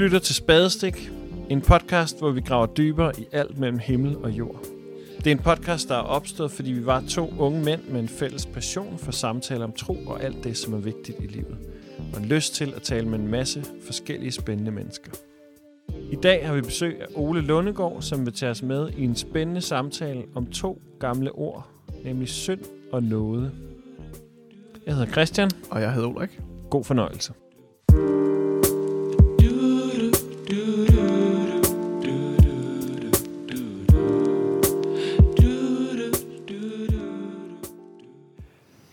lytter til Spadestik, en podcast, hvor vi graver dybere i alt mellem himmel og jord. Det er en podcast, der er opstået, fordi vi var to unge mænd med en fælles passion for samtaler om tro og alt det, som er vigtigt i livet. Og en lyst til at tale med en masse forskellige spændende mennesker. I dag har vi besøg af Ole Lundegård, som vil tage os med i en spændende samtale om to gamle ord, nemlig synd og nåde. Jeg hedder Christian. Og jeg hedder Ulrik. God fornøjelse.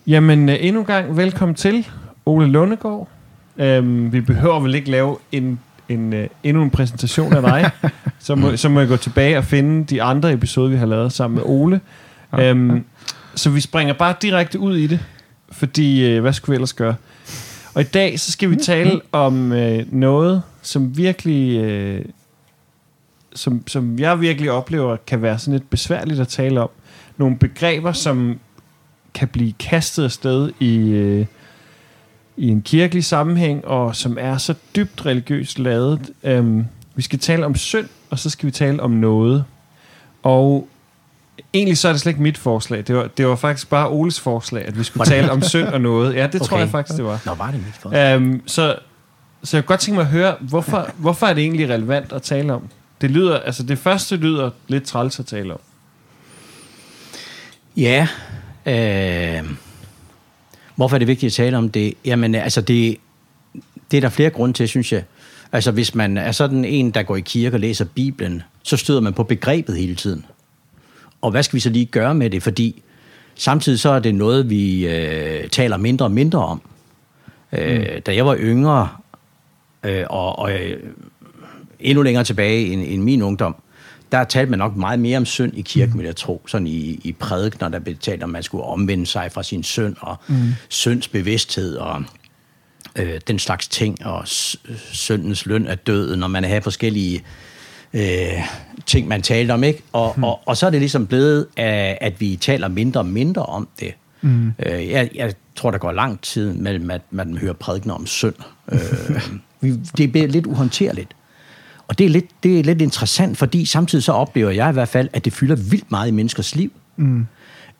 Jamen, øh, endnu en gang velkommen til Ole Lundegård. Øhm, vi behøver vel ikke lave en, en, uh, endnu en præsentation af dig. så, må, så må jeg gå tilbage og finde de andre episoder, vi har lavet sammen med Ole. Øhm, så vi springer bare direkte ud i det, fordi uh, hvad skulle vi ellers gøre? Og i dag, så skal vi tale om uh, noget, som virkelig... Uh, som, som jeg virkelig oplever, kan være sådan lidt besværligt at tale om. Nogle begreber, som kan blive kastet afsted i, øh, i en kirkelig sammenhæng, og som er så dybt religiøst lavet. Øhm, vi skal tale om synd, og så skal vi tale om noget. Og egentlig så er det slet ikke mit forslag. Det var, det var faktisk bare Oles forslag, at vi skulle tale om synd og noget. Ja, det okay. tror jeg faktisk, det var. Nå, var det mit forslag? Øhm, så, så jeg kunne godt tænke mig at høre, hvorfor, hvorfor er det egentlig relevant at tale om? Det lyder, altså det første lyder lidt træls at tale om. Ja, øh, hvorfor er det vigtigt at tale om det? Jamen, altså det, det er der flere grunde til, synes jeg. Altså hvis man er sådan en, der går i kirke og læser Bibelen, så støder man på begrebet hele tiden. Og hvad skal vi så lige gøre med det? Fordi samtidig så er det noget, vi øh, taler mindre og mindre om. Øh, mm. Da jeg var yngre, øh, og, og øh, endnu længere tilbage end, end min ungdom, der talte man nok meget mere om synd i kirken, mm. vil jeg tro. Sådan i, i prædikner, der blev talt om, at man skulle omvende sig fra sin synd, og mm. synds bevidsthed, og øh, den slags ting, og syndens løn er død, når man har forskellige øh, ting, man talte om, ikke? Og, mm. og, og så er det ligesom blevet, at, at vi taler mindre og mindre om det. Mm. Øh, jeg, jeg tror, der går lang tid mellem, at man hører prædikner om synd. Øh, det bliver lidt uhåndterligt. Og det er, lidt, det er lidt interessant, fordi samtidig så oplever jeg i hvert fald, at det fylder vildt meget i menneskers liv. Mm.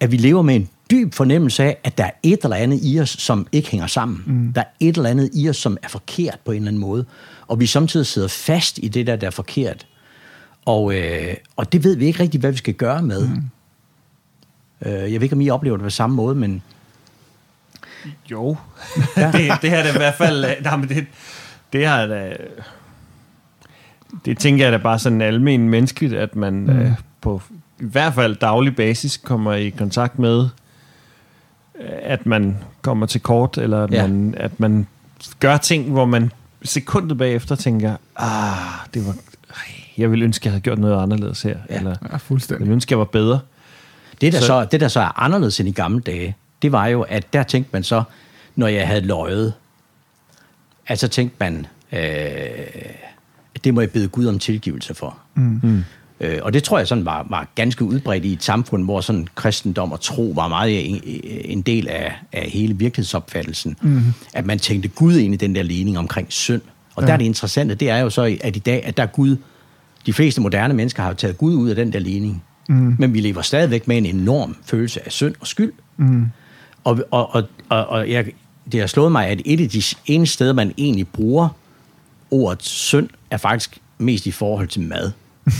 At vi lever med en dyb fornemmelse af, at der er et eller andet i os, som ikke hænger sammen. Mm. Der er et eller andet i os, som er forkert på en eller anden måde. Og vi samtidig sidder fast i det der, der er forkert. Og, øh, og det ved vi ikke rigtig, hvad vi skal gøre med. Mm. Øh, jeg ved ikke, om I oplever det på samme måde, men... Jo. Ja. det, det her er i hvert fald... Nej, men det, det har da det tænker jeg da bare sådan almen menneskeligt, at man mm. øh, på i hvert fald daglig basis kommer i kontakt med, øh, at man kommer til kort, eller at, ja. man, at man gør ting, hvor man sekundet bagefter tænker, ah, det var, jeg ville ønske, jeg havde gjort noget anderledes her, ja. eller ja, fuldstændig. jeg ville ønske, jeg var bedre. Det der, så, så, det, der så er anderledes end i gamle dage, det var jo, at der tænkte man så, når jeg havde løjet, altså tænkte man, øh, det må jeg bede Gud om tilgivelse for. Mm. Mm. Øh, og det tror jeg sådan var, var ganske udbredt i et samfund, hvor sådan kristendom og tro var meget en, en del af, af hele virkelighedsopfattelsen. Mm. At man tænkte Gud ind i den der ligning omkring synd. Og ja. der er det interessante, det er jo så, at i dag, at der er Gud, de fleste moderne mennesker har jo taget Gud ud af den der ligning. Mm. Men vi lever stadigvæk med en enorm følelse af synd og skyld. Mm. Og, og, og, og, og jeg, det har slået mig, at et af de eneste steder, man egentlig bruger ordet synd er faktisk mest i forhold til mad.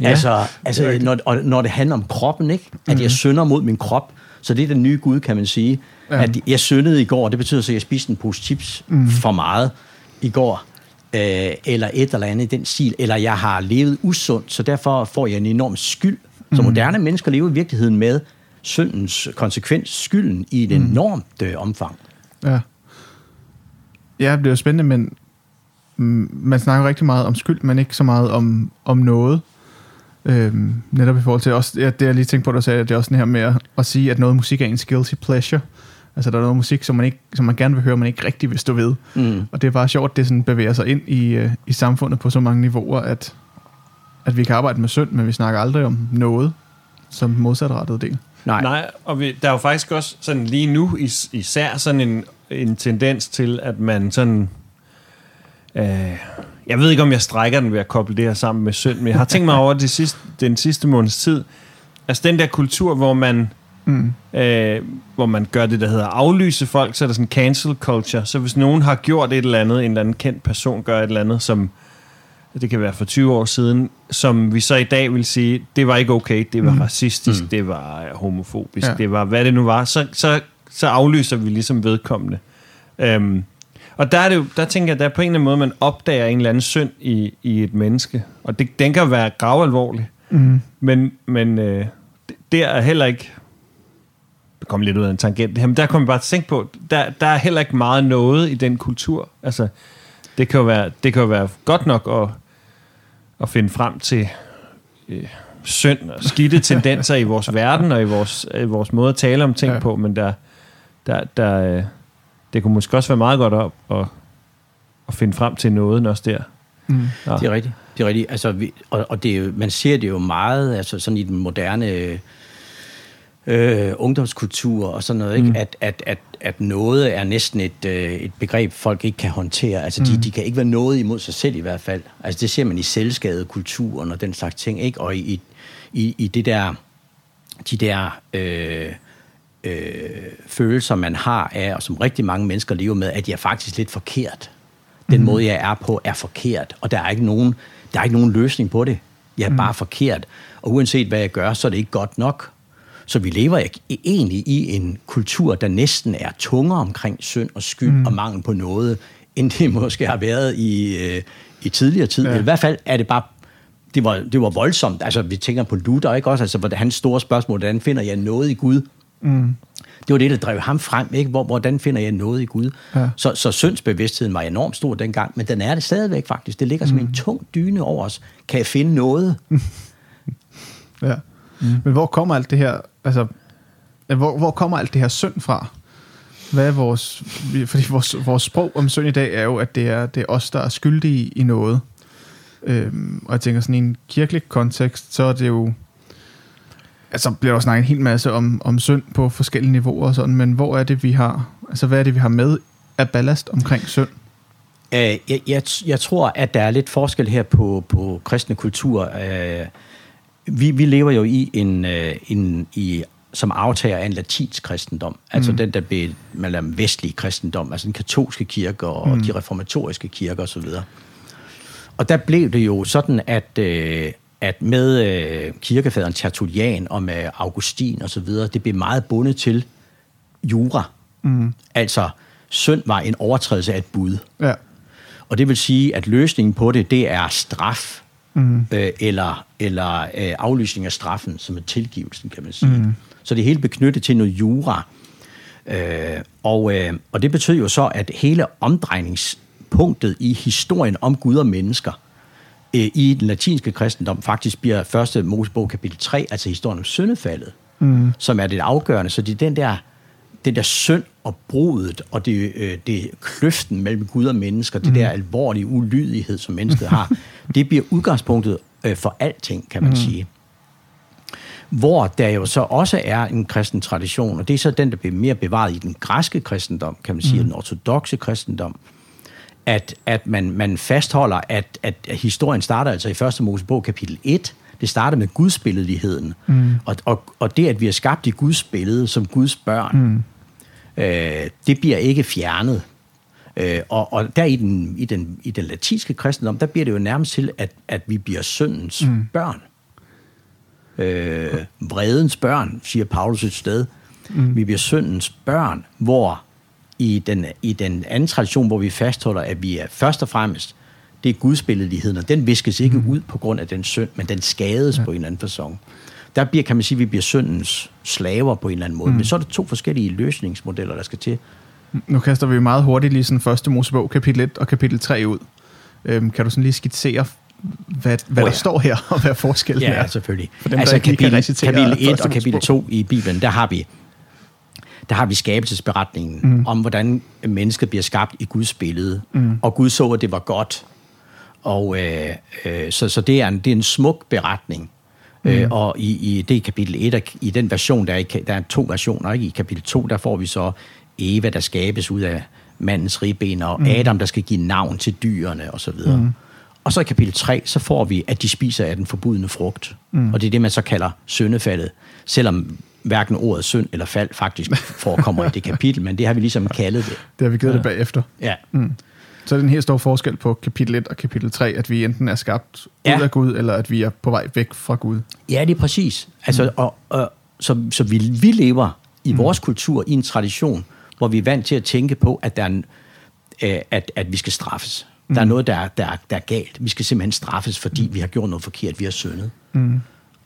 ja, altså, altså når, og når det handler om kroppen, ikke? at mm-hmm. jeg mhm. synder mod min krop, så det er den nye Gud, kan man sige. Ja. At jeg syndede i går, det betyder så, at jeg spiste en pose chips mm. for meget i går, øh, eller et eller andet i den stil, eller jeg har levet usundt, så derfor får jeg en enorm skyld. Så mhm. moderne mennesker lever i virkeligheden med syndens konsekvens, skylden i et mm. enormt øh, omfang. Ja. Ja, det er jo spændende, men man snakker rigtig meget om skyld, men ikke så meget om, om noget. Øhm, netop i forhold til også, ja, det jeg lige tænkte på, du sagde, det er også sådan her med at, at sige, at noget musik er en guilty pleasure. Altså der er noget musik, som man, ikke, som man gerne vil høre, men ikke rigtig vil stå ved. Mm. Og det er bare sjovt, at det sådan bevæger sig ind i, uh, i samfundet på så mange niveauer, at, at vi kan arbejde med synd, men vi snakker aldrig om noget som modsatrettet del. Nej, Nej og vi, der er jo faktisk også sådan lige nu is, især sådan en, en tendens til, at man sådan Øh, jeg ved ikke, om jeg strækker den ved at koble det her sammen med synd, men jeg har tænkt mig over det sidste, den sidste måneds tid. Altså den der kultur, hvor man, mm. øh, hvor man gør det, der hedder aflyse folk, så er der sådan cancel culture. Så hvis nogen har gjort et eller andet, en eller anden kendt person gør et eller andet, som det kan være for 20 år siden, som vi så i dag vil sige, det var ikke okay, det var mm. racistisk, mm. det var homofobisk, ja. det var hvad det nu var, så, så, så aflyser vi ligesom vedkommende. Øhm, og der, er det jo, der tænker jeg, der er på en eller anden måde, man opdager en eller anden synd i, i et menneske. Og det, den kan være gravalvorlig. Mm. Men, men øh, der er heller ikke... Det kommer lidt ud af en tangent. Jamen, der kommer bare at tænke på, der, der er heller ikke meget noget i den kultur. Altså, det kan jo være, det kan jo være godt nok at, at finde frem til øh, synd og skidte tendenser i vores verden og i vores, i vores måde at tale om ting ja. på, men der, der, der, øh, det kunne måske også være meget godt at, at, at finde frem til noget også der. Mm. Ja. Det er rigtigt. Det er rigtigt. Altså, vi, og, og det er jo, man ser det jo meget altså sådan i den moderne øh, ungdomskultur og sådan noget, ikke? Mm. At, at, at, at noget er næsten et, øh, et begreb, folk ikke kan håndtere. Altså, mm. de, de kan ikke være noget imod sig selv i hvert fald. Altså, det ser man i selvskadekulturen og den slags ting, ikke? Og i, i, i det der, de der... Øh, øh, følelser, man har af, og som rigtig mange mennesker lever med, at jeg er faktisk lidt forkert. Den mm. måde, jeg er på, er forkert, og der er ikke nogen, der er ikke nogen løsning på det. Jeg er mm. bare forkert, og uanset hvad jeg gør, så er det ikke godt nok. Så vi lever egentlig i en kultur, der næsten er tungere omkring synd og skyld mm. og mangel på noget, end det måske har været i, øh, i tidligere tid. Ja. I hvert fald er det bare det var, det var voldsomt. Altså, vi tænker på Luther, ikke også? Altså, hans store spørgsmål, hvordan finder jeg noget i Gud? Mm. Det var det, der drev ham frem, ikke? Hvor, hvordan finder jeg noget i Gud? Ja. Så, så syndsbevidstheden var enormt stor dengang, men den er det stadigvæk faktisk. Det ligger mm. som en tung dyne over os. Kan jeg finde noget? ja. Mm. Men hvor kommer alt det her, altså, hvor, hvor kommer alt det her synd fra? Hvad er vores, fordi vores, vores sprog om synd i dag er jo, at det er, det er os, der er skyldige i noget. Øhm, og jeg tænker sådan i en kirkelig kontekst, så er det jo, altså bliver der snakket en hel masse om, om synd på forskellige niveauer og sådan, men hvor er det, vi har, altså hvad er det, vi har med af ballast omkring synd? Uh, jeg, jeg, jeg tror, at der er lidt forskel her på, på kristne kultur. Uh, vi, vi lever jo i en, uh, en i, som aftager af en latinsk kristendom, altså mm. den, der blev man vestlig kristendom, altså den katolske kirke og mm. de reformatoriske kirker osv. Og der blev det jo sådan, at, at med øh, kirkefaderen Tertullian og med Augustin og så videre, det blev meget bundet til jura. Mm. Altså, synd var en overtrædelse af et bud. Ja. Og det vil sige, at løsningen på det, det er straf, mm. øh, eller, eller øh, aflysning af straffen, som er tilgivelsen, kan man sige. Mm. Så det er helt beknyttet til noget jura. Øh, og, øh, og det betyder jo så, at hele omdrejningspunktet i historien om Gud og mennesker, øh, i den latinske kristendom faktisk bliver første Mosebog kapitel 3, altså historien om syndefaldet, mm. som er det afgørende. Så det er den der, den der synd og brudet, og det, øh, det kløften mellem Gud og mennesker, mm. det der alvorlige ulydighed, som mennesket har, det bliver udgangspunktet øh, for alting, kan man mm. sige. Hvor der jo så også er en kristen tradition, og det er så den, der bliver mere bevaret i den græske kristendom, kan man sige, mm. den ortodoxe kristendom, at, at man, man fastholder, at, at historien starter altså i første Mosebog kapitel 1. Det starter med gudsbilledigheden. Mm. Og, og, og det, at vi er skabt i Guds billede som Guds børn, mm. øh, det bliver ikke fjernet. Øh, og, og der i den, i, den, i den latinske kristendom, der bliver det jo nærmest til, at, at vi bliver syndens mm. børn. Øh, vredens børn, siger Paulus et sted. Mm. Vi bliver syndens børn, hvor i den, i den anden tradition, hvor vi fastholder, at vi er først og fremmest, det er gudsbilledigheden, og den viskes ikke mm. ud på grund af den synd, men den skades ja. på en eller anden fasong. Der bliver, kan man sige, at vi bliver syndens slaver på en eller anden måde, mm. men så er der to forskellige løsningsmodeller, der skal til. Nu kaster vi meget hurtigt lige sådan første Mosebog, kapitel 1 og kapitel 3 ud. Øhm, kan du sådan lige skitsere, hvad, hvad oh, ja. der står her, og hvad forskellen ja, er? Ja, selvfølgelig. For dem, altså kapitel, kapitel 1 og kapitel 2 i Bibelen, der har vi der har vi skabelsesberetningen mm. om, hvordan mennesket bliver skabt i Guds billede. Mm. Og Gud så, at det var godt. Og øh, øh, så, så det, er en, det er en smuk beretning. Mm. Øh, og i, i det kapitel 1, i den version, der er, der er to versioner, ikke? i kapitel 2, der får vi så Eva, der skabes ud af mandens ribben, og mm. Adam, der skal give navn til dyrene og så videre. Mm. Og så i kapitel 3, så får vi, at de spiser af den forbudne frugt. Mm. Og det er det, man så kalder syndefaldet. Selvom hverken ordet synd eller fald faktisk forekommer i det kapitel, men det har vi ligesom kaldet det. Det har vi givet ja. det bagefter. Ja. Mm. Så er det en helt stor forskel på kapitel 1 og kapitel 3, at vi enten er skabt Ja. ud af Gud, eller at vi er på vej væk fra Gud. Ja, det er præcis. Altså, mm. og, og, så, så vi, vi lever i mm. vores kultur i en tradition, hvor vi er vant til at tænke på, at, der er en, øh, at, at vi skal straffes. Mm. Der er noget, der er, der, er, der er galt. Vi skal simpelthen straffes, fordi vi har gjort noget forkert. Vi har syndet. Mm.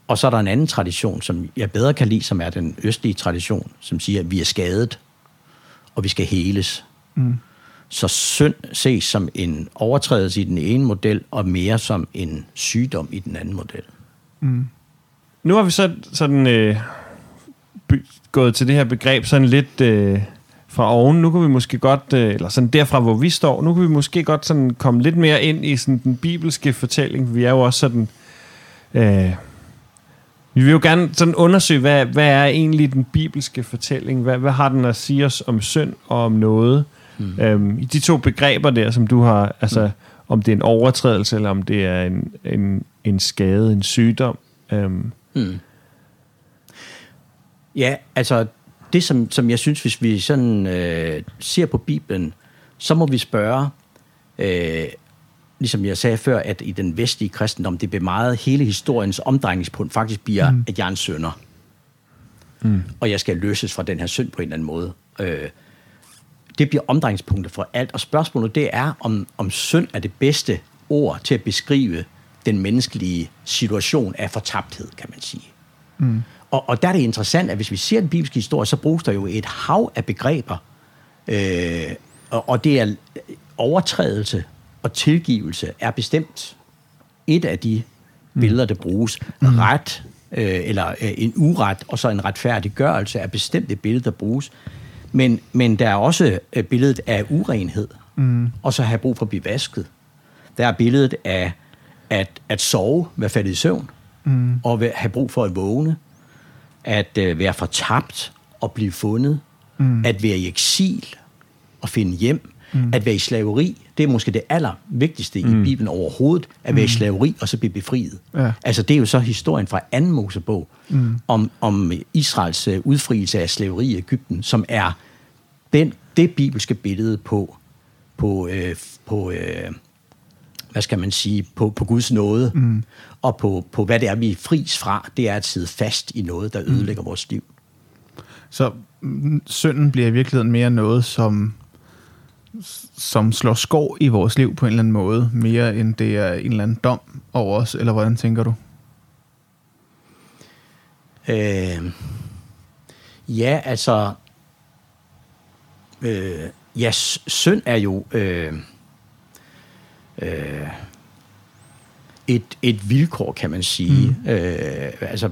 Og så er der en anden tradition, som jeg bedre kan lide, som er den østlige tradition, som siger, at vi er skadet, og vi skal heles. Mm. Så synd ses som en overtrædelse i den ene model, og mere som en sygdom i den anden model. Nu har vi så sådan øh, gået til det her begreb sådan lidt øh, fra oven. Nu kan vi måske godt, øh, eller sådan derfra, hvor vi står, nu kan vi måske godt sådan komme lidt mere ind i sådan den bibelske fortælling. Vi er jo også sådan... Øh, vi vil jo gerne sådan undersøge, hvad, hvad er egentlig den bibelske fortælling? Hvad, hvad har den at sige os om synd og om noget? Mm. Øhm, I de to begreber der, som du har, altså mm. om det er en overtrædelse, eller om det er en, en, en skade, en sygdom. Øhm, Hmm. Ja, altså det, som, som jeg synes, hvis vi sådan øh, ser på Bibelen, så må vi spørge, øh, ligesom jeg sagde før, at i den vestlige kristendom, det bliver meget hele historiens omdrejningspunkt faktisk bliver, mm. at jeg er en sønder. Mm. Og jeg skal løses fra den her synd på en eller anden måde. Øh, det bliver omdrejningspunktet for alt. Og spørgsmålet det er, om, om synd er det bedste ord til at beskrive den menneskelige situation af fortabthed, kan man sige. Mm. Og, og der er det interessant, at hvis vi ser den bibelske historie, så bruges der jo et hav af begreber. Øh, og, og det er overtrædelse og tilgivelse er bestemt et af de billeder, der bruges. Ret, øh, eller øh, en uret, og så en retfærdiggørelse er bestemt et billede, der bruges. Men, men der er også øh, billedet af urenhed, mm. og så have brug for at blive vasket. Der er billedet af at, at sove, være faldet i søvn, mm. og have brug for at vågne, at øh, være fortabt og blive fundet, mm. at være i eksil og finde hjem, mm. at være i slaveri, det er måske det allervigtigste mm. i Bibelen overhovedet, at være i slaveri og så blive befriet. Ja. Altså det er jo så historien fra anden Mosebog mm. om, om Israels øh, udfrielse af slaveri i Ægypten, som er den, det bibelske billede på, på, øh, på øh, hvad skal man sige, på, på Guds nåde, mm. og på, på hvad det er, vi er fris fra, det er at sidde fast i noget, der ødelægger mm. vores liv. Så mm, synden bliver i virkeligheden mere noget, som, som slår skår i vores liv på en eller anden måde, mere end det er en eller anden dom over os, eller hvordan tænker du? Øh, ja, altså, øh, ja, synd er jo øh, øh, et, et vilkår, kan man sige. Mm. Øh, altså,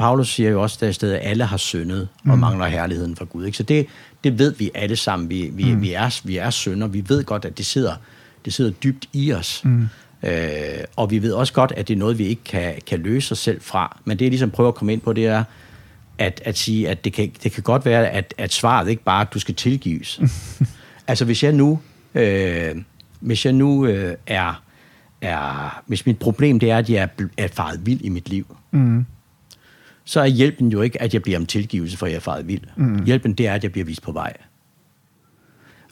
Paulus siger jo også der i stedet, at alle har syndet og mangler herligheden fra Gud. Ikke? Så det, det ved vi alle sammen. Vi, vi, mm. vi, er, vi er synder. Vi ved godt, at det sidder, det sidder dybt i os. Mm. Øh, og vi ved også godt, at det er noget, vi ikke kan, kan løse os selv fra. Men det, jeg ligesom prøver at komme ind på, det er, at, at sige, at det kan, det kan godt være, at, at svaret ikke bare er, at du skal tilgives. altså, hvis jeg nu, øh, hvis jeg nu øh, er, er, hvis mit problem det er, at jeg er, er faret vild i mit liv, Mm. Så er hjælpen jo ikke, at jeg bliver om tilgivelse, for jeg er faret vild. Mm. Hjælpen, det er, at jeg bliver vist på vej.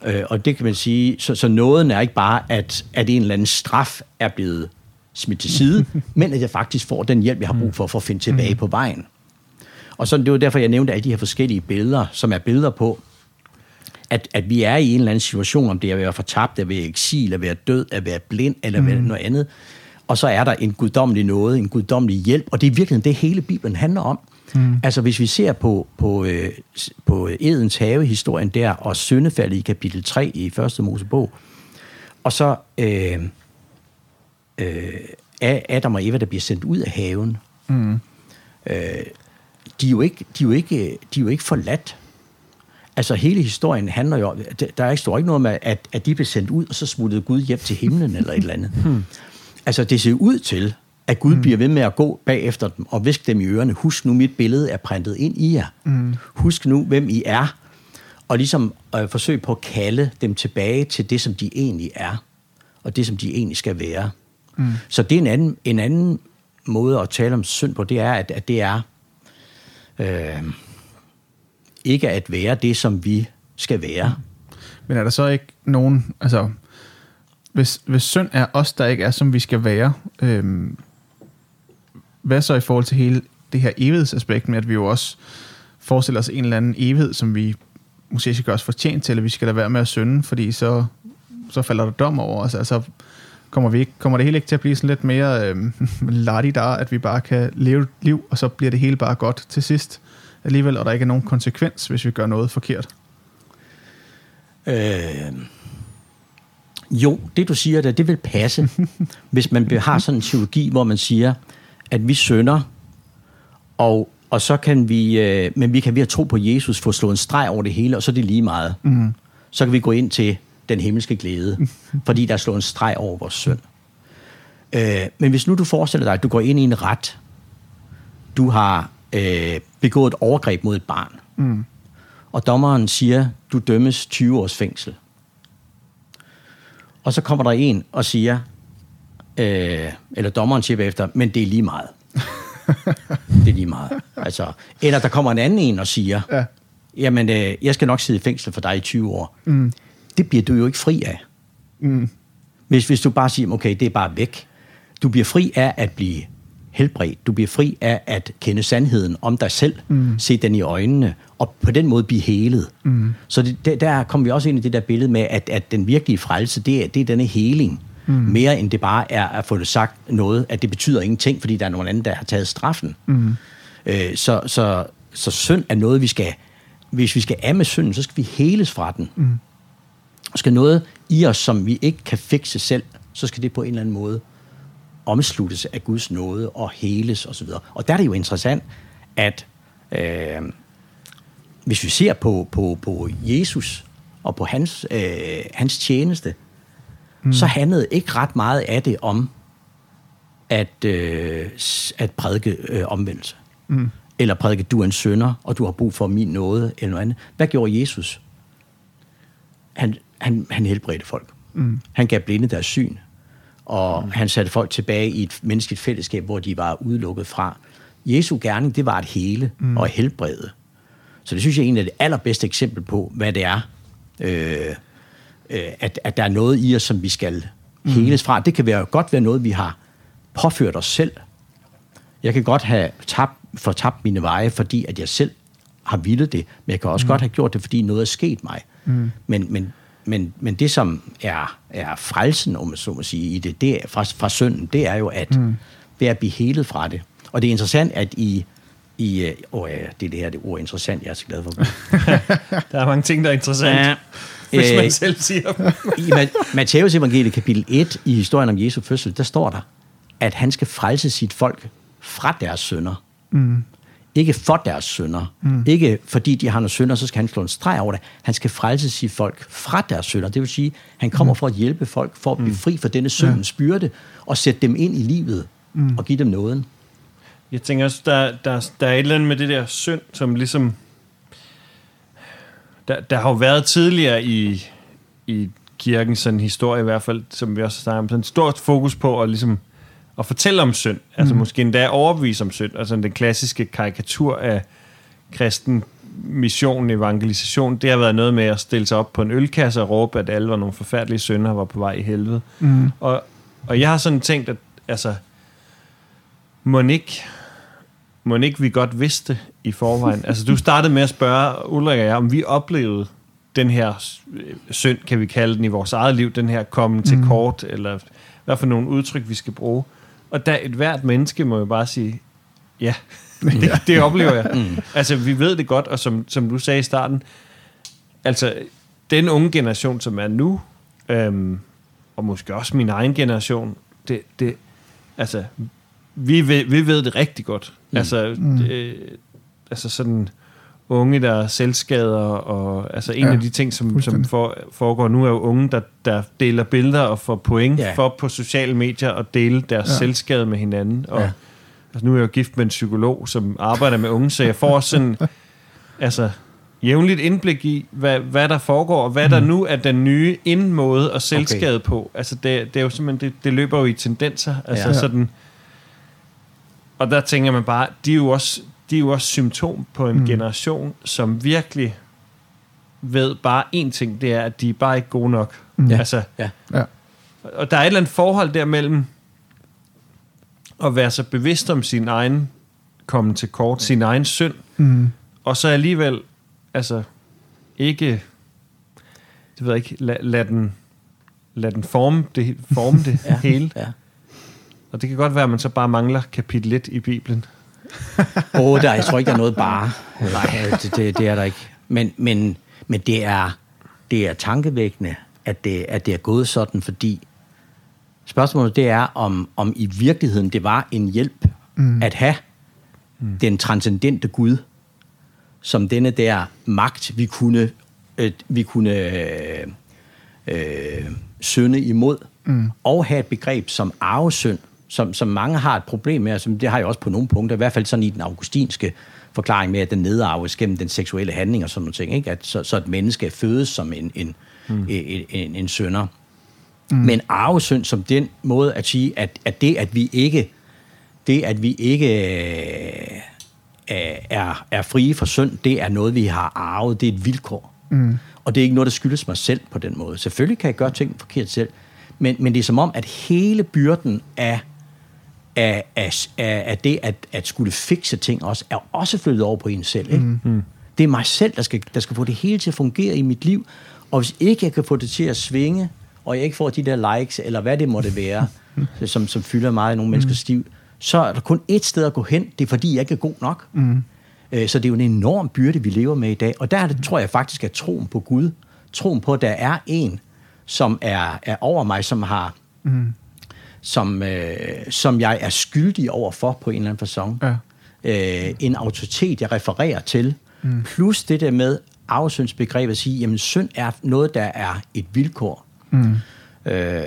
Øh, og det kan man sige, så, så nåden er ikke bare, at, at en eller anden straf er blevet smidt til side, men at jeg faktisk får den hjælp, jeg har brug for, for at finde tilbage på vejen. Og så det var derfor, jeg nævnte alle de her forskellige billeder, som er billeder på, at, at vi er i en eller anden situation, om det er at være fortabt, at være eksil, at være død, at være blind, eller mm. noget andet. Og så er der en guddommelig noget, en guddommelig hjælp, og det er virkelig det, hele Bibelen handler om. Mm. Altså hvis vi ser på, på, øh, på Edens have-historien der, og syndefaldet i kapitel 3 i første Mosebog, og så øh, øh, er Adam og Eva, der bliver sendt ud af haven, Mm. øh, de, er jo ikke, de, er jo ikke, de er jo ikke forladt. Altså hele historien handler jo om, der- er ikke, står ikke noget med, at, at de blev sendt ud, og så smuttede Gud hjem til himlen eller et eller andet. Hmm. Altså det ser ud til, at Gud hmm. bliver ved med at gå bagefter dem og viske dem i ørerne. Husk nu, mit billede er printet ind i jer. Hmm. Husk nu, hvem I er. og ligesom øh, forsøge på at kalde dem tilbage til det, som de egentlig er, og det, som de egentlig skal være. Mm. Så det er en anden, en anden måde at tale om synd på, det er, at, at det er øh, ikke at være det, som vi skal være. Men er der så ikke nogen, altså, hvis, hvis synd er os, der ikke er, som vi skal være, øhm, hvad så i forhold til hele det her evighedsaspekt med, at vi jo også forestiller os en eller anden evighed, som vi måske skal gøre os fortjent til, eller vi skal lade være med at synde, fordi så, så falder der dom over os. Altså, kommer, vi ikke, kommer det hele ikke til at blive sådan lidt mere øhm, der, at vi bare kan leve et liv, og så bliver det hele bare godt til sidst alligevel, og der ikke er nogen konsekvens, hvis vi gør noget forkert? Øh, jo, det du siger der, det vil passe, hvis man har sådan en teologi, hvor man siger, at vi sønder, og, og så kan vi, øh, men vi kan ved at tro på Jesus få slået en streg over det hele, og så er det lige meget. Mm. Så kan vi gå ind til den himmelske glæde, fordi der er slået en streg over vores synd. Øh, men hvis nu du forestiller dig, at du går ind i en ret, du har øh, begået et overgreb mod et barn, mm og dommeren siger, du dømmes 20 års fængsel. Og så kommer der en og siger, øh, eller dommeren siger bagefter, men det er lige meget. det er lige meget. Altså, eller der kommer en anden en og siger, ja. jamen, øh, jeg skal nok sidde i fængsel for dig i 20 år. Mm. Det bliver du jo ikke fri af. Mm. Hvis, hvis du bare siger, okay, det er bare væk. Du bliver fri af at blive helbredt. Du bliver fri af at kende sandheden om dig selv, mm. se den i øjnene, og på den måde blive helet. Mm. Så det, der, der kommer vi også ind i det der billede med, at, at den virkelige frelse, det er, det er denne heling. Mm. Mere end det bare er at få det sagt noget, at det betyder ingenting, fordi der er nogen anden, der har taget straffen. Mm. Øh, så, så, så synd er noget, vi skal... Hvis vi skal af med synden, så skal vi heles fra den. Mm. skal noget i os, som vi ikke kan fikse selv, så skal det på en eller anden måde omsluttes af Guds nåde og heles osv. Og, og der er det jo interessant, at øh, hvis vi ser på, på, på Jesus og på hans, øh, hans tjeneste, mm. så handlede ikke ret meget af det om at, øh, at prædike øh, omvendelse. Mm. Eller prædike, du er en sønder, og du har brug for min nåde, eller noget andet. Hvad gjorde Jesus? Han, han, han helbredte folk. Mm. Han gav blinde deres syn og mm. han satte folk tilbage i et menneskeligt fællesskab, hvor de var udelukket fra. Jesu gerning, det var et hele mm. og helbrede. Så det synes jeg er en af det allerbedste eksempel på, hvad det er, øh, øh, at, at der er noget i os, som vi skal mm. heles fra. Det kan være, godt være noget, vi har påført os selv. Jeg kan godt have tabt, fortabt mine veje, fordi at jeg selv har villet det, men jeg kan også mm. godt have gjort det, fordi noget er sket mig. Mm. Men, men men, men det, som er, er frelsen, om så må sige, i det, det er, fra, fra synden, det er jo at, mm. det er at blive helet fra det. Og det er interessant, at i, i øh, åh, ja, det er det her det ord interessant, jeg er så glad for. der er mange ting, der er interessant, ja, hvis man øh, selv siger I Matthæus evangeliet kapitel 1, i historien om Jesu fødsel, der står der, at han skal frelse sit folk fra deres sønder. Mm. Ikke for deres sønder. Mm. Ikke fordi de har nogle sønder, så skal han slå en streg over det. Han skal frelse sit folk fra deres sønder. Det vil sige, han kommer mm. for at hjælpe folk, for at blive mm. fri fra denne syndens ja. byrde, og sætte dem ind i livet, mm. og give dem nåden. Jeg tænker også, der, der, der er et eller andet med det der synd, som ligesom... Der, der har jo været tidligere i, i kirkens sådan historie i hvert fald, som vi også snakker om, sådan et stort fokus på at ligesom at fortælle om synd. Altså mm. måske endda overbevise om synd. Altså den klassiske karikatur af kristen mission, evangelisation, det har været noget med at stille sig op på en ølkasse og råbe, at alle var nogle forfærdelige synder var på vej i helvede. Mm. Og, og jeg har sådan tænkt, at altså, må ikke, må ikke vi godt vidste i forvejen. altså du startede med at spørge Ulrik og jeg, om vi oplevede den her synd, kan vi kalde den, i vores eget liv, den her komme til mm. kort, eller hvad for nogle udtryk, vi skal bruge. Og der et hvert menneske må jo bare sige, ja, det, det oplever jeg. Mm. Altså, vi ved det godt, og som, som du sagde i starten, altså, den unge generation, som er nu, øhm, og måske også min egen generation, det, det altså, vi ved, vi ved det rigtig godt. Mm. Altså, mm. Det, altså sådan unge, der er selvskader, og altså en ja, af de ting, som, som for, foregår nu, er jo unge, der, der deler billeder og får point ja. for på sociale medier at dele deres ja. selvskade med hinanden. Og, ja. altså, nu er jeg jo gift med en psykolog, som arbejder med unge, så jeg får sådan, altså, jævnligt indblik i, hvad, hvad der foregår, og hvad mm. der nu er den nye indmåde at selvskade okay. på. Altså, det, det er jo simpelthen, det, det løber jo i tendenser. Altså, ja. sådan, og der tænker man bare, de er jo også, de er jo også symptom på en Mm. generation, som virkelig ved bare én ting, det er, at de er bare ikke gode nok. Mm. Ja. Altså, Ja. og der er et eller andet forhold der mellem at være så bevidst om sin egen komme til kort, sin egen synd, Mm. og så alligevel, altså, ikke, det ved jeg ikke, lad, lad den, lad den forme det, forme det Ja. hele. Ja. Og det kan godt være, at man så bare mangler kapitel 1 i Bibelen. Åh, oh, der, jeg tror ikke, der er noget bare. Nej, det, det, det er der ikke. Men, men, men det, er, det er tankevækkende, at det, at det er gået sådan, fordi spørgsmålet det er, om, om i virkeligheden det var en hjælp mm. at have mm. den transcendente Gud, som denne der magt, vi kunne, øh, vi kunne øh, øh, synde imod, mm. og have et begreb som arvesynd, som, som mange har et problem med, og som det har jeg også på nogle punkter, i hvert fald sådan i den augustinske forklaring med, at den nedarves gennem den seksuelle handling og sådan noget ting, ikke? At, så, så et menneske fødes som en, en, mm. en, en, en sønder. Mm. Men arvesynd som den måde at sige, at, at det, at vi ikke, det, at vi ikke øh, er, er frie for synd, det er noget, vi har arvet. Det er et vilkår. Mm. Og det er ikke noget, der skyldes mig selv på den måde. Selvfølgelig kan jeg gøre ting forkert selv, men, men det er som om, at hele byrden af, af, af, af, det at, at skulle fikse ting også, er også flyttet over på en selv. Ikke? Mm. Det er mig selv, der skal, der skal få det hele til at fungere i mit liv, og hvis ikke jeg kan få det til at svinge, og jeg ikke får de der likes, eller hvad det måtte være, som, som fylder meget i nogle menneskers liv, så er der kun ét sted at gå hen. Det er fordi, jeg ikke er god nok. Mm. Så det er jo en enorm byrde, vi lever med i dag. Og der er det, tror jeg faktisk, at troen på Gud, troen på, at der er en, som er, er over mig, som har... Mm. Som, øh, som jeg er skyldig over for på en eller anden fasong. Ja. Øh, en autoritet, jeg refererer til. Mm. Plus det der med afsyndsbegrebet at sige, jamen synd er noget, der er et vilkår. Mm. Øh,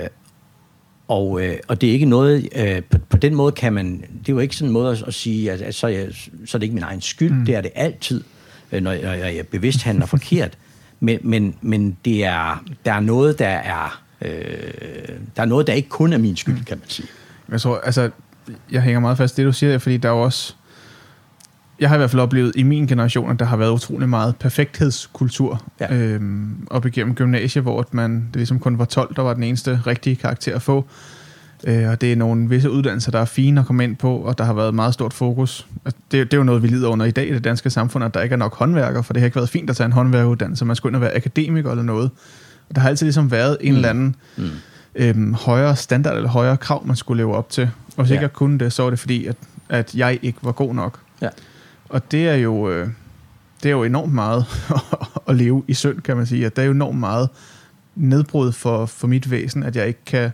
og, øh, og det er ikke noget, øh, på, på den måde kan man, det er jo ikke sådan en måde at, at sige, at, at så, er jeg, så er det ikke min egen skyld, mm. det er det altid, øh, når, jeg, når jeg bevidst handler forkert. Men, men, men det er, der er noget, der er, øh, der er noget, der ikke kun er min skyld, kan man sige. Jeg tror, altså, jeg hænger meget fast i det, du siger, fordi der er jo også... Jeg har i hvert fald oplevet i min generation, at der har været utrolig meget perfekthedskultur Ja. øhm, op igennem gymnasiet, hvor man, det ligesom kun var 12, der var den eneste rigtige karakter at få. Øh, og det er nogle visse uddannelser, der er fine at komme ind på, og der har været meget stort fokus. Altså, Det, det er jo noget, vi lider under i dag i det danske samfund, at der ikke er nok håndværker, for det har ikke været fint at tage en håndværkeruddannelse. Man skulle ind og være akademiker eller noget. Der har altid ligesom været en mm. eller anden Mm. øhm, højere standard eller højere krav, man skulle leve op til. Og hvis Ja. ikke jeg kunne det, så var det fordi, at, at jeg ikke var god nok. Ja. Og det er jo, øh, det er jo enormt meget at leve i synd, kan man sige. At det er jo enormt meget nedbrud for, for mit væsen, at jeg ikke kan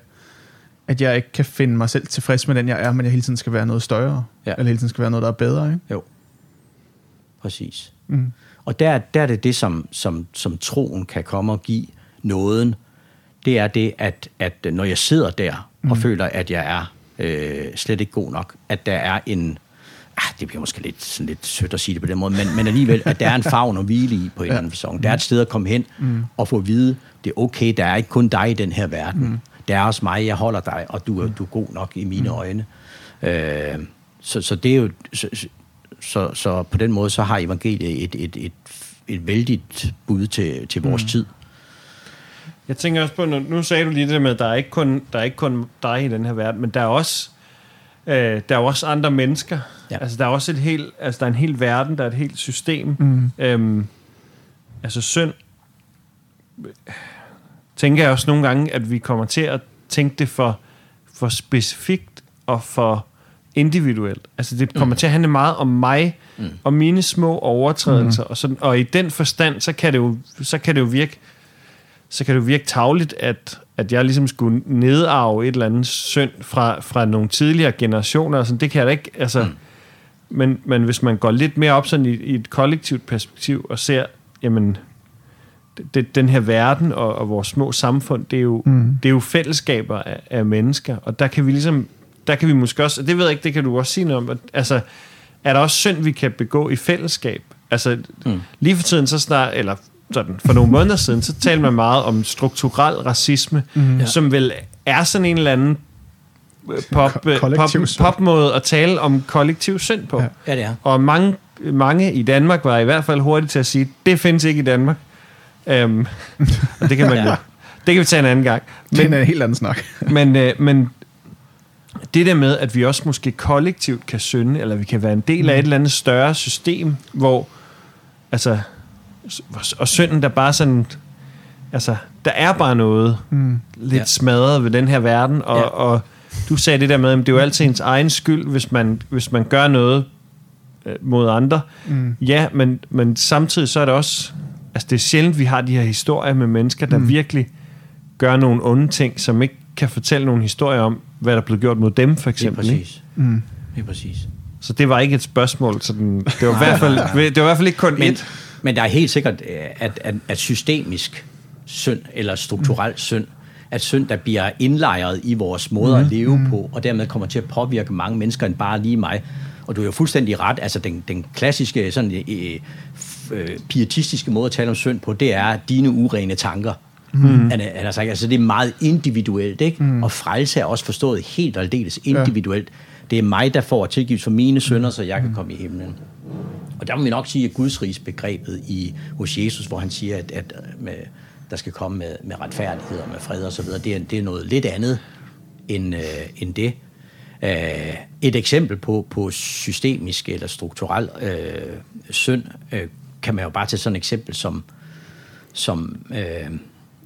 at jeg ikke kan finde mig selv tilfreds med den, jeg er, men jeg hele tiden skal være noget større. Ja. Eller hele tiden skal være noget, der er bedre. Ikke? Jo, præcis. Mm. Og der, der er det det, som, som, som troen kan komme og give nåden. Det er det, at, at når jeg sidder der og Mm. føler, at jeg er øh, slet ikke god nok, at der er en... Ah, det bliver måske lidt, sådan lidt sødt at sige det på den måde, men, men alligevel, at der er en favn at hvile i på en eller anden fasong. Der er et sted at komme hen Mm. og få at vide, det er okay, der er ikke kun dig i den her verden. Mm. Der er også mig, jeg holder dig, og du er, du er god nok i mine øjne. Øh, så, så det er jo... Så, så, så på den måde, så har evangeliet et, et, et, et vældigt bud til, til vores mm. tid. Jeg tænker også på, nu, nu sagde du lige det med, at der er ikke kun, der er ikke kun dig i den her verden, men der er også, øh, der er også andre mennesker. Ja. Altså, der er også et helt, altså, der er en hel verden, der er et helt system. Mm. Øhm, altså synd, tænker jeg også nogle gange, at vi kommer til at tænke det for, for specifikt og for individuelt. Altså det kommer mm. til at handle meget om mig, mm. og mine små overtrædelser, mm. og, sådan, og i den forstand, så kan det jo, så kan det jo virke, så kan det jo virke tavligt, at, at jeg ligesom skulle nedarve et eller andet synd fra, fra nogle tidligere generationer, og sådan, det kan jeg da ikke, altså, mm. men, men hvis man går lidt mere op sådan i, i et kollektivt perspektiv, og ser, jamen, det, den her verden og, og vores små samfund, det er jo, Mm. det er jo fællesskaber af, af mennesker, og der kan vi ligesom, der kan vi måske også, og det ved jeg ikke, det kan du også sige noget om, at, altså, er der også synd, vi kan begå i fællesskab? altså, mm. lige for tiden, så snart, eller sådan, for nogle måneder siden, så talte man meget om strukturel racisme, mm. som vel er sådan en eller anden øh, pop, Ko- øh, pop, popmåde at tale om kollektiv synd på. Ja. Ja. Det er. Og mange, mange i Danmark var i hvert fald hurtigt til at sige, det findes ikke i Danmark. Um, og det kan man Ja. jo. Det kan vi tage en anden gang. Men, det er en helt anden snak. Men, øh, men det der med, at vi også måske kollektivt kan synde, eller vi kan være en del af et eller andet større system, hvor, altså, og synden der bare sådan, altså, der er bare noget Mm. lidt Ja. smadret ved den her verden, og, Ja. og du sagde det der med, at det er jo altid ens egen skyld, hvis man, hvis man gør noget øh, mod andre. Mm. Ja, men, men samtidig så er det også, altså det er sjældent, vi har de her historier med mennesker, der Mm. virkelig gør nogle onde ting, som ikke kan fortælle nogle historier om, hvad der er blevet gjort mod dem, for eksempel. Ikke? præcis. Mm. Lige præcis. Så det var ikke et spørgsmål. Sådan, det, var i hvert fald, det var i hvert fald ikke kun Men, et. Men der er helt sikkert, øh, at, at, at systemisk synd, eller strukturel synd, at synd, der bliver indlejret i vores måde Mhm. at leve på, og dermed kommer til at påvirke mange mennesker end bare lige mig. Og du er jo fuldstændig ret, altså den, den klassiske sådan, øh, øh, pietistiske måde at tale om synd på, det er dine urene tanker. Mm. Han, han har sagt, altså det er meget individuelt, ikke? Mm. Og frelse er også forstået helt og aldeles individuelt. Det er mig, der får tilgivet for mine synder, så jeg kan komme i himlen. Og der må vi nok sige, at Guds rigs begrebet i, hos Jesus, hvor han siger, at, at øh, med, der skal komme med, med retfærdighed og med fred og så videre, det er, det er noget lidt andet end, øh, end det. Øh, et eksempel på, på systemisk eller strukturel øh, synd, øh, kan man jo bare tage sådan et eksempel som, som, øh,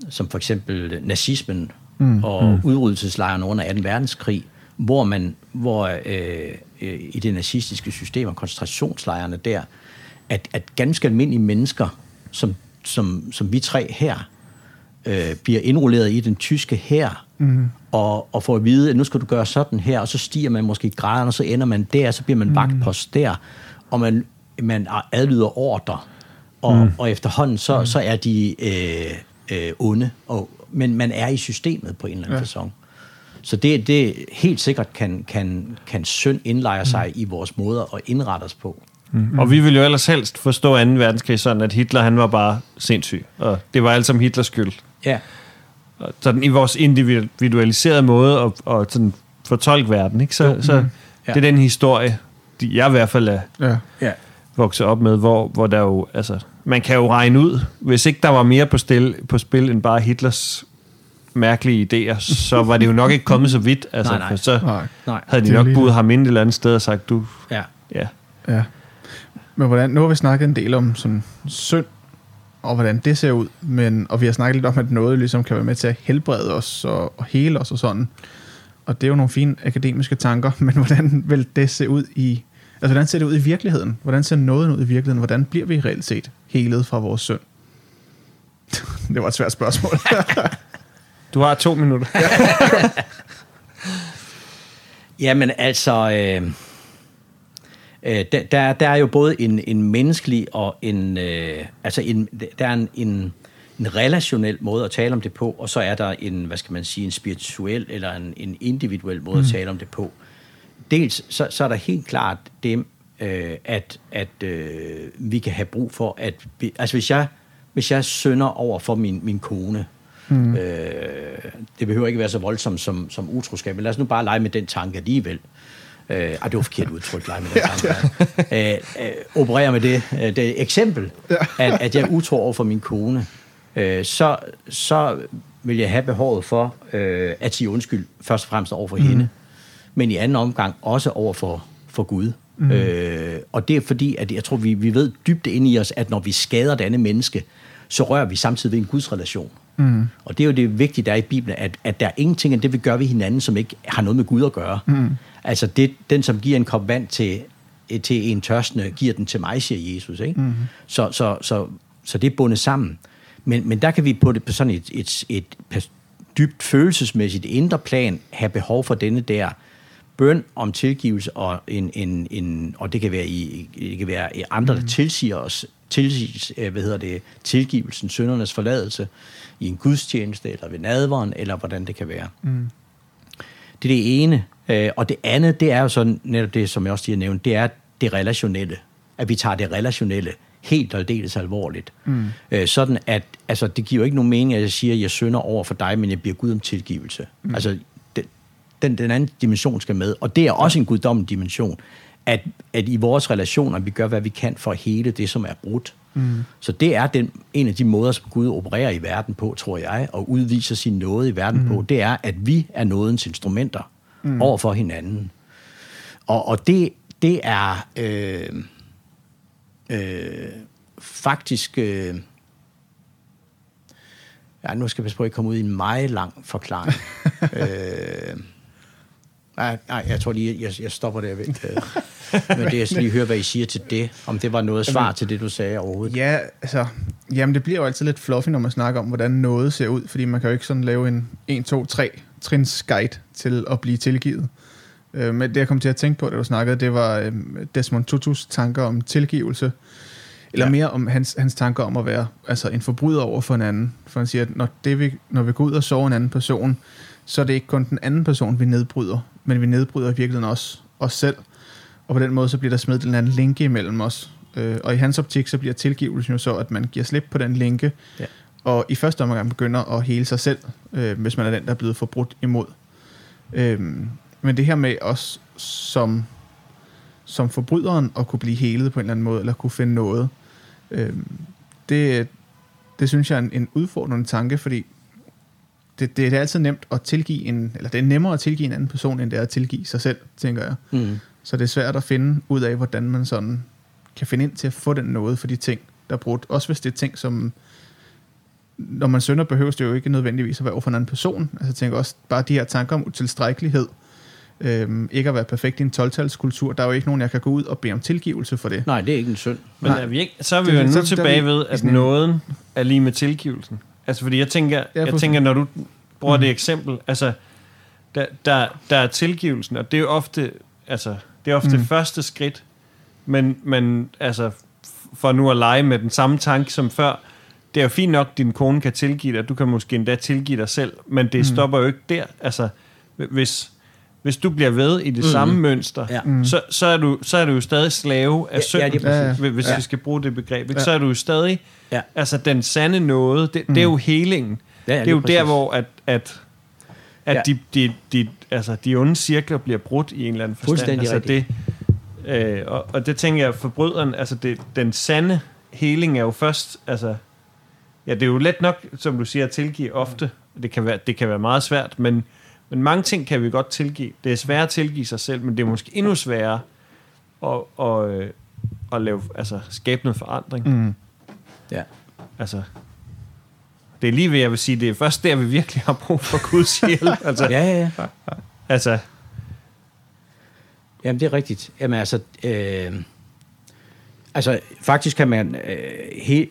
som for eksempel nazismen mm, og mm. udryddelseslejren under 2. verdenskrig, hvor man, hvor øh, øh, i det nazistiske system og koncentrationslejrene der, at, at ganske almindelige mennesker, som, som, som vi tre her, øh, bliver indrulleret i den tyske her mm. og, og får at vide, at nu skal du gøre sådan her, og så stiger man måske i graderne, og så ender man der, så bliver man vagtpost der, og man, man adlyder ordre, og, mm. og efterhånden så, mm. så er de øh, øh, onde, og, men man er i systemet på en eller anden ja. fasong. Så det, det helt sikkert kan, kan, kan synd indlejre sig mm. i vores måder at indrette os på. Mm. Og vi ville jo ellers helst forstå 2. verdenskrig sådan, at Hitler han var bare sindssyg. Og det var alt som Hitlers skyld. Ja, Og sådan i vores individualiserede måde at, at sådan fortolke verden, ikke? Så, så Ja. det er den historie, de, jeg i hvert fald er Ja. ja. vokset op med, hvor, hvor der jo, altså, man kan jo regne ud, hvis ikke der var mere på, stil, på spil end bare Hitlers mærkelige idéer, så var det jo nok ikke kommet så vidt. Altså, Nej, nej. Så Nej. Nej. havde de nok lige budt ham ind et eller andet sted og sagt, du, Ja. ja. Ja. Men hvordan, nu har vi snakket en del om sådan synd, og hvordan det ser ud, men, og vi har snakket lidt om, at noget ligesom kan være med til at helbrede os og, og hele os og sådan. Og det er jo nogle fine akademiske tanker, men hvordan vil det se ud i, altså hvordan ser det ud i virkeligheden? Hvordan ser noget ud i virkeligheden? Hvordan bliver vi reelt set helet fra vores synd? det var et svært spørgsmål. Du har to minutter. Jamen altså, øh, øh, der, der, der er jo både en, en menneskelig og en, øh, altså en, der er en, en, en relationel måde at tale om det på, og så er der en, hvad skal man sige, en spirituel eller en, en individuel måde mm. at tale om det på. Dels så, så er der helt klart det, øh, at, at øh, vi kan have brug for, at vi, altså hvis jeg, hvis jeg synder over for min, min kone, mm. øh, det behøver ikke være så voldsomt som, som utroskab, men lad os nu bare lege med den tanke alligevel. Øh, ej, det var forkert udtryk, lege med den tanke. øh, øh, operere med det, øh, det eksempel, at, at jeg utro over for min kone, øh, så, så vil jeg have behovet for øh, at sige undskyld, først og fremmest over for mm. hende, men i anden omgang også over for, for Gud. Mm. Øh, og det er fordi, at jeg tror, vi, vi ved dybt inde i os, at når vi skader et andet menneske, så rører vi samtidig ved en Guds relation. Mm. Og det er jo det vigtige, der er i Bibelen, at, at der er ingenting af det, vi gør ved hinanden, som ikke har noget med Gud at gøre. Mm. Altså det, den, som giver en kop vand til, til en tørstende, giver den til mig, siger Jesus. Ikke? Mm. Så, så, så, så det er bundet sammen. Men, men der kan vi på, det, på sådan et, et, et, et dybt følelsesmæssigt indre plan have behov for denne der bøn om tilgivelse, og, en, en, en, og det kan være i, det kan være i andre, der tilsiger os tilsiges, øh, hvad hedder det, tilgivelsen, syndernes forladelse i en gudstjeneste, eller ved nadveren, eller hvordan det kan være. Mm. Det er det ene. Øh, og det andet, det er jo sådan, netop det, som jeg også lige har nævnt, det er det relationelle. At vi tager det relationelle helt og dels alvorligt. Mm. Øh, sådan at, altså, det giver jo ikke nogen mening, at jeg siger, at jeg synder over for dig, men jeg bliver Gud om tilgivelse. Mm. Altså, den, den, den anden dimension skal med, og det er også en guddommelig dimension, at, at i vores relationer, vi gør, hvad vi kan for hele det, som er brudt. Mm. Så det er den, en af de måder, som Gud opererer i verden på, tror jeg, og udviser sin nåde i verden mm. på, det er, at vi er nådens instrumenter mm. over for hinanden. Og, og det, det er øh, øh, faktisk... Øh, ja, nu skal jeg passe på, at jeg kommer ud i en meget lang forklaring. øh, nej, nej, jeg tror lige, jeg, jeg stopper der ved. Øh, men det, jeg skal lige høre, hvad I siger til det. Om det var noget svar til det, du sagde overhovedet. Ja, altså, jamen det bliver jo altid lidt fluffy, når man snakker om, hvordan noget ser ud, fordi man kan jo ikke sådan lave en 1, 2, 3 trins guide til at blive tilgivet. Øh, men det, jeg kom til at tænke på, da du snakkede, det var øh, Desmond Tutus tanker om tilgivelse, eller ja. mere om hans, hans tanker om at være altså en forbryder over for en anden. For han siger, at når, det vi, når vi går ud og sover en anden person, så er det ikke kun den anden person, vi nedbryder, men vi nedbryder i virkeligheden også os selv. Og på den måde, så bliver der smidt en anden linke imellem os. Øh, og i hans optik, så bliver tilgivelsen jo så, at man giver slip på den linke, ja. og i første omgang begynder at hele sig selv, øh, hvis man er den, der er blevet forbrudt imod. Øh, men det her med os som, som forbryderen at kunne blive helet på en eller anden måde, eller kunne finde noget, øh, det, det synes jeg er en, en udfordrende tanke, fordi det, det, det er altid nemt at tilgive en, eller det er nemmere at tilgive en anden person, end det er at tilgive sig selv, tænker jeg. Mm. Så det er svært at finde ud af, hvordan man sådan kan finde ind til at få den noget for de ting, der er brudt. Også hvis det er ting, som når man synder, behøves det jo ikke nødvendigvis at være over for en anden person. Altså jeg tænker også, bare de her tanker om utilstrækkelighed, øhm, ikke at være perfekt i en 12-talskultur. Der er jo ikke nogen, jeg kan gå ud og bede om tilgivelse for det. Nej, det er ikke en synd. Men er vi ikke, så er vi jo nu tilbage ved, at nåden er lige med tilgivelsen. Altså, fordi jeg tænker, ja, jeg tænker når du bruger mm. det eksempel, altså, der, der, der er tilgivelsen, og det er jo ofte, altså, det er ofte mm. første skridt, men, men altså, for nu at lege med den samme tanke som før, det er jo fint nok, at din kone kan tilgive dig, du kan måske endda tilgive dig selv, men det mm. stopper jo ikke der. Altså, hvis, hvis du bliver ved i det mm. samme mønster, ja. mm. så, så, er du, så er du jo stadig slave af synd, ja, ja, ja. hvis ja. vi skal bruge det begreb. Ikke? Ja. Så er du jo stadig, ja. altså den sande nåde, det, mm. det er jo helingen. Ja, ja, det er jo præcis. der, hvor at, at, at ja. de, de, de, altså, de onde cirkler bliver brudt i en eller anden forstand. Altså, det, øh, og, og det tænker jeg, forbryderen, altså det, den sande heling er jo først, altså, ja, det er jo let nok, som du siger, at tilgive ofte. Det kan være, det kan være meget svært, men men mange ting kan vi godt tilgive. Det er svært at tilgive sig selv, men det er måske endnu sværere at, at, øh, at lave, altså, skabe noget forandring. Mm. Ja. Altså, det er lige ved, jeg vil sige, det er først der, vi virkelig har brug for Guds hjælp. Altså, ja, ja, ja. Altså. Jamen, det er rigtigt. Jamen, altså, øh, altså faktisk kan man øh, he,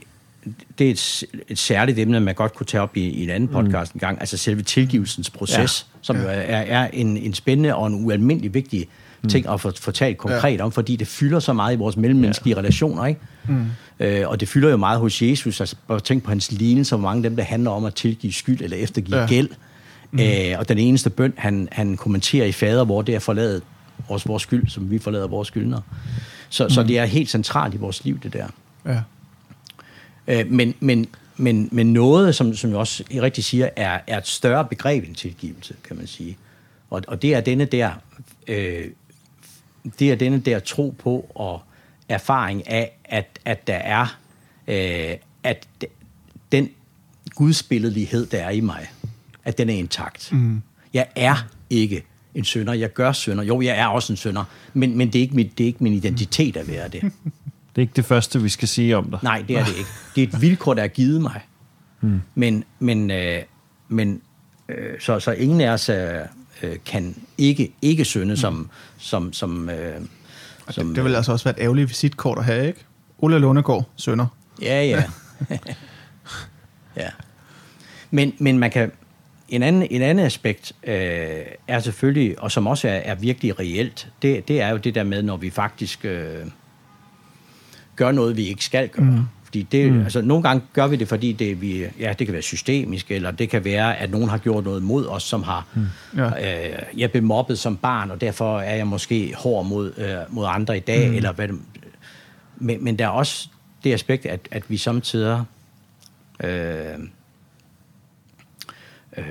det er et, et særligt emne, man godt kunne tage op i, i en anden mm. podcast mm. en gang, altså selve tilgivelsens proces, ja. Som ja. jo er, er en, en spændende og en ualmindelig vigtig mm. ting at få fortalt konkret ja. om, fordi det fylder så meget i vores mellemmenneskelige ja. relationer, ikke? Mm. Øh, og det fylder jo meget hos Jesus, altså bare tænk på hans lignelse, hvor mange af dem, der handler om at tilgive skyld eller eftergive ja. gæld. Mm. Øh, og den eneste bøn, han, han kommenterer i fader, hvor det er forladet vores, vores skyld, som vi forlader vores skyldner. Så, mm. så det er helt centralt i vores liv, det der. Ja. Øh, men, men, men, men noget, som, som jeg også rigtig siger, er, er et større begreb end tilgivelse, kan man sige. Og, og det er denne der, øh, det er denne der tro på og erfaring af, at, at der er, øh, at den gudsbilledelighed, der er i mig, at den er intakt. Mm. Jeg er ikke en sønder. Jeg gør sønder. Jo, jeg er også en sønder, men, men det, er ikke mit, det er ikke min identitet at være det. Det er ikke det første, vi skal sige om dig. Nej, det er det ikke. Det er et vilkår, der er givet mig. Hmm. Men, men, øh, men øh, så, så ingen af os øh, øh kan ikke, ikke synde, hmm. som... som, som, øh, som det, det vil altså også være et ærgerligt visitkort at have, ikke? Ulla Lundegård, sønder. Ja, ja. ja. Men, men man kan... En anden, en anden aspekt øh, er selvfølgelig, og som også er, er virkelig reelt, det, det er jo det der med, når vi faktisk... Øh, gør noget, vi ikke skal gøre. Mm. Fordi det, mm. altså, nogle gange gør vi det, fordi det, vi, ja, det kan være systemisk, eller det kan være, at nogen har gjort noget mod os, som har... Mm. Ja. Øh, jeg blev mobbet som barn, og derfor er jeg måske hård mod, øh, mod andre i dag, mm. eller hvad det, men, men der er også det aspekt, at, at vi samtidig øh, øh,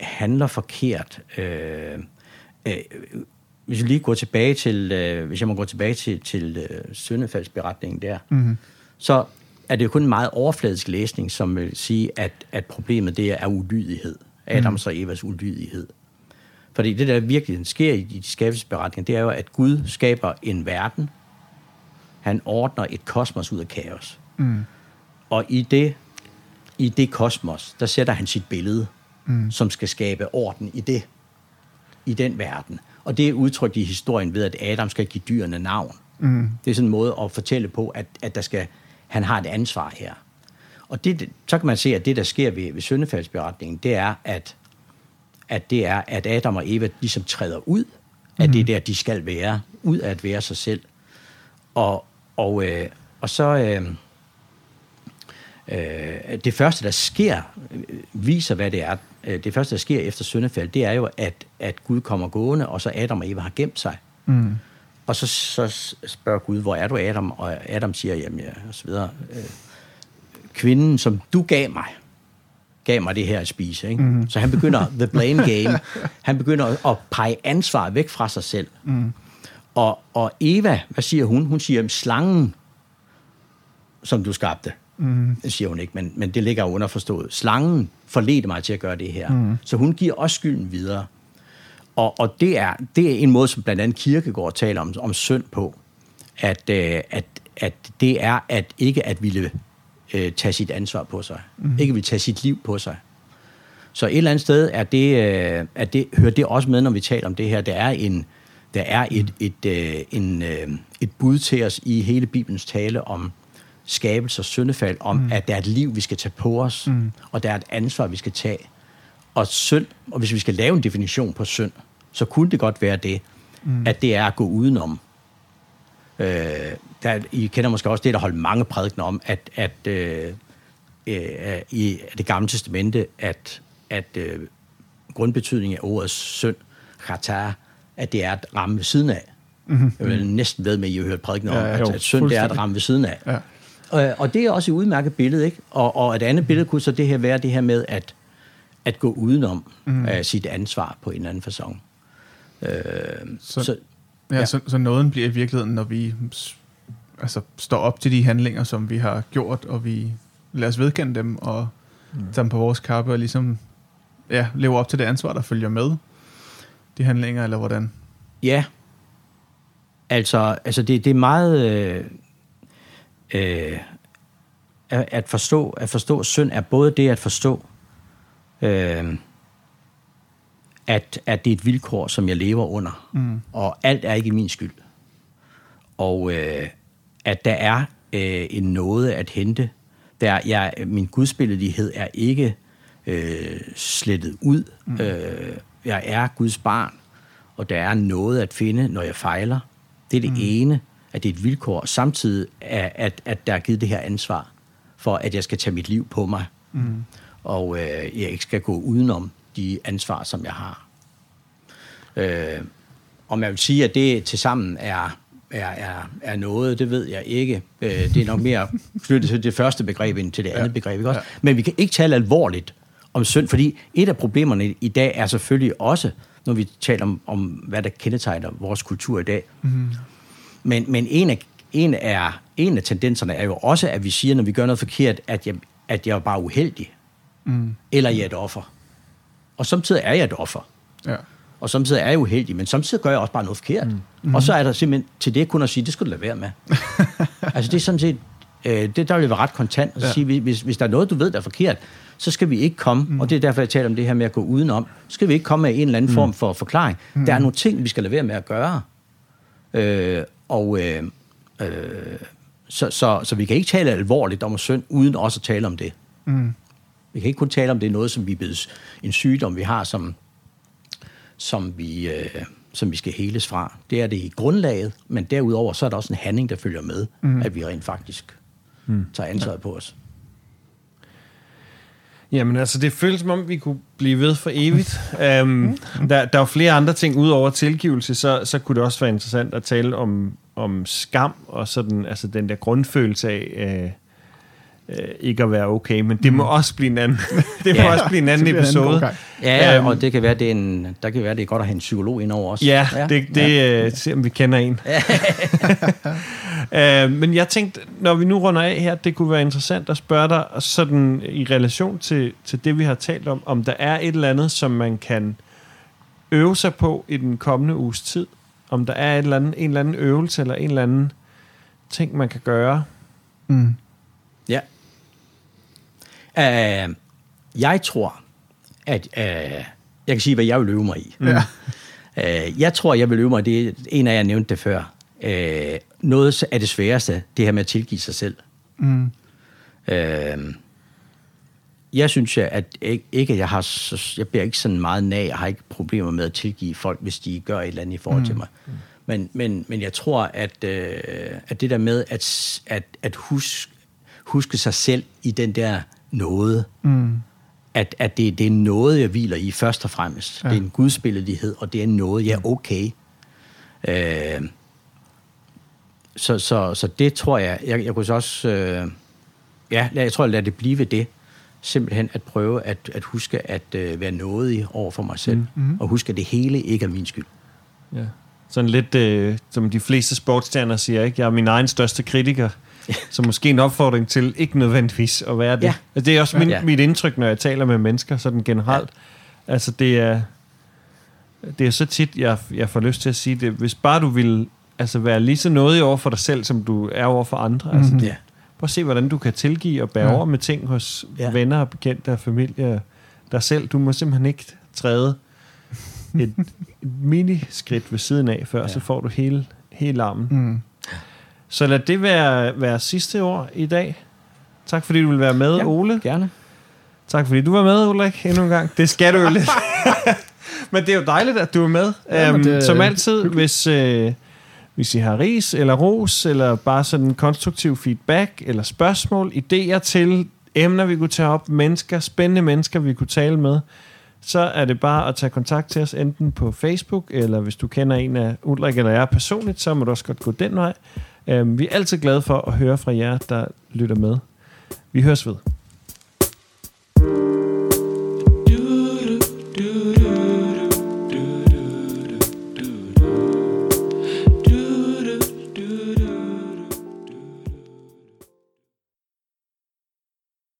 handler forkert. Øh, øh, hvis vi lige går tilbage til, øh, hvis jeg må gå tilbage til, til øh, syndefaldsberetningen der, mm-hmm. så er det jo kun en meget overfladisk læsning, som vil sige, at, at problemet det er ulydighed. Adams mm. og Evas ulydighed. Fordi det, der virkelig sker i de skabelsesberetninger, det er jo, at Gud skaber en verden. Han ordner et kosmos ud af kaos. Mm. Og i det, i det kosmos, der sætter han sit billede, mm. som skal skabe orden i det, i den verden. Og det er udtrykt i historien ved, at Adam skal give dyrene navn. Mm. Det er sådan en måde at fortælle på, at, at der skal, han har et ansvar her. Og det, så kan man se, at det, der sker ved, ved syndefaldsberetningen, det er, at, at det er, at Adam og Eva ligesom træder ud af mm. det der, de skal være, ud af at være sig selv. Og, og, øh, og så... Øh, øh, det første, der sker, viser, hvad det er. Øh, det første, der sker efter syndefald, det er jo, at, at Gud kommer gående, og så Adam og Eva har gemt sig. Mm. Og så, så spørger Gud, hvor er du, Adam? Og Adam siger, jamen, ja, og så videre. Øh, kvinden, som du gav mig, gav mig det her at spise. Ikke? Mm. Så han begynder, the blame game, han begynder at pege ansvar væk fra sig selv. Mm. Og, og Eva, hvad siger hun? Hun siger, slangen, som du skabte, Mm. Det siger hun ikke, men, men det ligger underforstået. Slangen forledte mig til at gøre det her. Mm. Så hun giver også skylden videre. Og, og det, er, det er en måde, som blandt andet Kirkegaard taler om, om synd på. At, øh, at, at det er at ikke at ville øh, tage sit ansvar på sig. Mm. Ikke vil tage sit liv på sig. Så et eller andet sted er det, øh, er det, hører det også med, når vi taler om det her. Der er en, der er et, et, øh, en, øh, et bud til os i hele Bibelens tale om skabelse og syndefald, om mm. at der er et liv, vi skal tage på os, mm. og der er et ansvar, vi skal tage. Og synd, og hvis vi skal lave en definition på synd, så kunne det godt være det, mm. at det er at gå udenom. Øh, der, I kender måske også det, der holdt mange prædikner om, at, at øh, øh, i det gamle testamente, at, at øh, grundbetydningen af ordet synd, khatar, at det er at ramme ved siden af. Mm-hmm. Jeg vil næsten ved med, at I har hørt prædikner om, ja, jo, at, at synd det er at ramme ved siden af. Ja. Og, og det er også et udmærket billede, ikke? Og, og et andet billede kunne så det her være det her med at, at gå udenom mm. uh, sit ansvar på en eller anden façon. Uh, så, så, ja, ja. Så, så nåden bliver i virkeligheden, når vi altså, står op til de handlinger, som vi har gjort, og vi lader os vedkende dem, og mm. dem på vores kappe, og ligesom ja, lever op til det ansvar, der følger med de handlinger, eller hvordan? Ja, altså, altså det, det er meget... Øh, øh, at forstå, at forstå synd er både det at forstå, øh, at, at det er et vilkår, som jeg lever under, mm. og alt er ikke min skyld. Og øh, at der er øh, en nåde at hente. Der, jeg, min gudsbilledighed er ikke øh, slettet ud. Mm. Øh, jeg er Guds barn, og der er noget at finde, når jeg fejler. Det er det mm. ene at det er et vilkår, samtidig at, at, at der er givet det her ansvar for, at jeg skal tage mit liv på mig, mm. og øh, jeg ikke skal gå udenom de ansvar, som jeg har. Øh, om jeg vil sige, at det til sammen er, er, er, er noget, det ved jeg ikke. Øh, det er nok mere flyttet til det første begreb end til det andet ja. begreb. Ikke også? Ja. Men vi kan ikke tale alvorligt om synd, fordi et af problemerne i dag er selvfølgelig også, når vi taler om, om hvad der kendetegner vores kultur i dag, mm. Men, men en, af, en, af, en af tendenserne er jo også, at vi siger, når vi gør noget forkert, at jeg, at jeg er bare uheldig. Mm. Eller jeg er et offer. Og samtidig er jeg et offer. Ja. Og samtidig er jeg uheldig, men samtidig gør jeg også bare noget forkert. Mm. Mm. Og så er der simpelthen til det kun at sige, det skal du lade være med. altså det er sådan set, øh, det der vil være ret kontant at ja. sige, hvis, hvis der er noget, du ved, der er forkert, så skal vi ikke komme, mm. og det er derfor, jeg taler om det her med at gå udenom, så skal vi ikke komme med en eller anden mm. form for forklaring. Mm. Der er nogle ting, vi skal lade være med at gøre. Øh, og øh, øh, så, så, så vi kan ikke tale alvorligt om synd, uden også at tale om det. Mm. Vi kan ikke kun tale om det noget, som vi er en sygdom, vi har, som, som, vi, øh, som vi skal heles fra. Det er det i grundlaget, men derudover så er der også en handling, der følger med, mm. at vi rent faktisk mm. tager ansvaret ja. på os. Jamen altså, det føles som om, vi kunne blive ved for evigt. um, der, der er jo flere andre ting, udover tilgivelse, så, så kunne det også være interessant at tale om, om skam og sådan, altså den der grundfølelse af øh, øh, ikke at være okay, men det må også blive en anden, det må Ja. også blive en anden en episode. gang. Ja, Øhm, og det kan være, det er en, der kan være, det er godt at have en psykolog ind over også. Ja, det, det ja. øh, se om vi kender en. øh, men jeg tænkte, når vi nu runder af her, det kunne være interessant at spørge dig sådan i relation til, til det, vi har talt om, om der er et eller andet, som man kan øve sig på i den kommende uges tid. Om der er et eller andet, en eller anden øvelse, eller en eller anden ting, man kan gøre. Mm. Ja. Uh, jeg tror, at uh, jeg kan sige, hvad jeg vil øve mig i. Ja. Uh, jeg tror, jeg vil øve mig, det er en af jer nævnte det før. Uh, noget af det sværeste, det her med at tilgive sig selv. Mm. Uh, jeg synes, at ikke, at jeg har, jeg bliver ikke sådan meget nag, jeg har ikke problemer med at tilgive folk, hvis de gør et eller andet i forhold mm. til mig. Men, men, men jeg tror, at, øh, at det der med at, at, at huske, huske sig selv i den der noget, Mm. at, at det, det er noget, jeg hviler i først og fremmest. Ja. Det er en gudsbilledighed, og det er noget, jeg er okay. Øh, så, så, så det tror jeg, jeg, jeg kunne så også, øh, ja, jeg tror, jeg lader det blive det. Simpelthen at prøve at, at huske at øh, være nådig over for mig selv, mm-hmm. og huske, at det hele ikke er min skyld. Ja. Sådan lidt, øh, som de fleste sportsstjerner siger, ikke? jeg er min egen største kritiker. Så måske en opfordring til ikke nødvendigvis at være det. Ja. Altså, det er også min, Ja. mit indtryk, når jeg taler med mennesker sådan generelt. Ja. Altså det er, det er så tit, jeg, jeg får lyst til at sige det. Hvis bare du vil altså, være lige så nådig over for dig selv, som du er over for andre. Altså, Mhm. Ja. prøv at se, hvordan du kan tilgive og bære Ja. ja. over med ting hos Ja. venner og bekendte og familie. Dig selv, du må simpelthen ikke træde et, et miniskridt ved siden af, før Ja. så får du hele, hele armen. Mm. Så lad det være, være sidste ord i dag. Tak fordi du vil være med, Ja. Ole. Gerne. Tak fordi du var med, Ulrik, endnu en gang. Det skal du jo lidt. men det er jo dejligt, at du er med. Ja, um, det som altid, hvis, øh, hvis I har ris eller ros, eller bare sådan konstruktiv feedback, eller spørgsmål, idéer til emner, vi kunne tage op, mennesker, spændende mennesker, vi kunne tale med, så er det bare at tage kontakt til os, enten på Facebook, eller hvis du kender en af Ulrik eller jeg personligt, så må du også godt gå den vej. Øhm, vi er altid glade for at høre fra jer, der lytter med. Vi høres ved.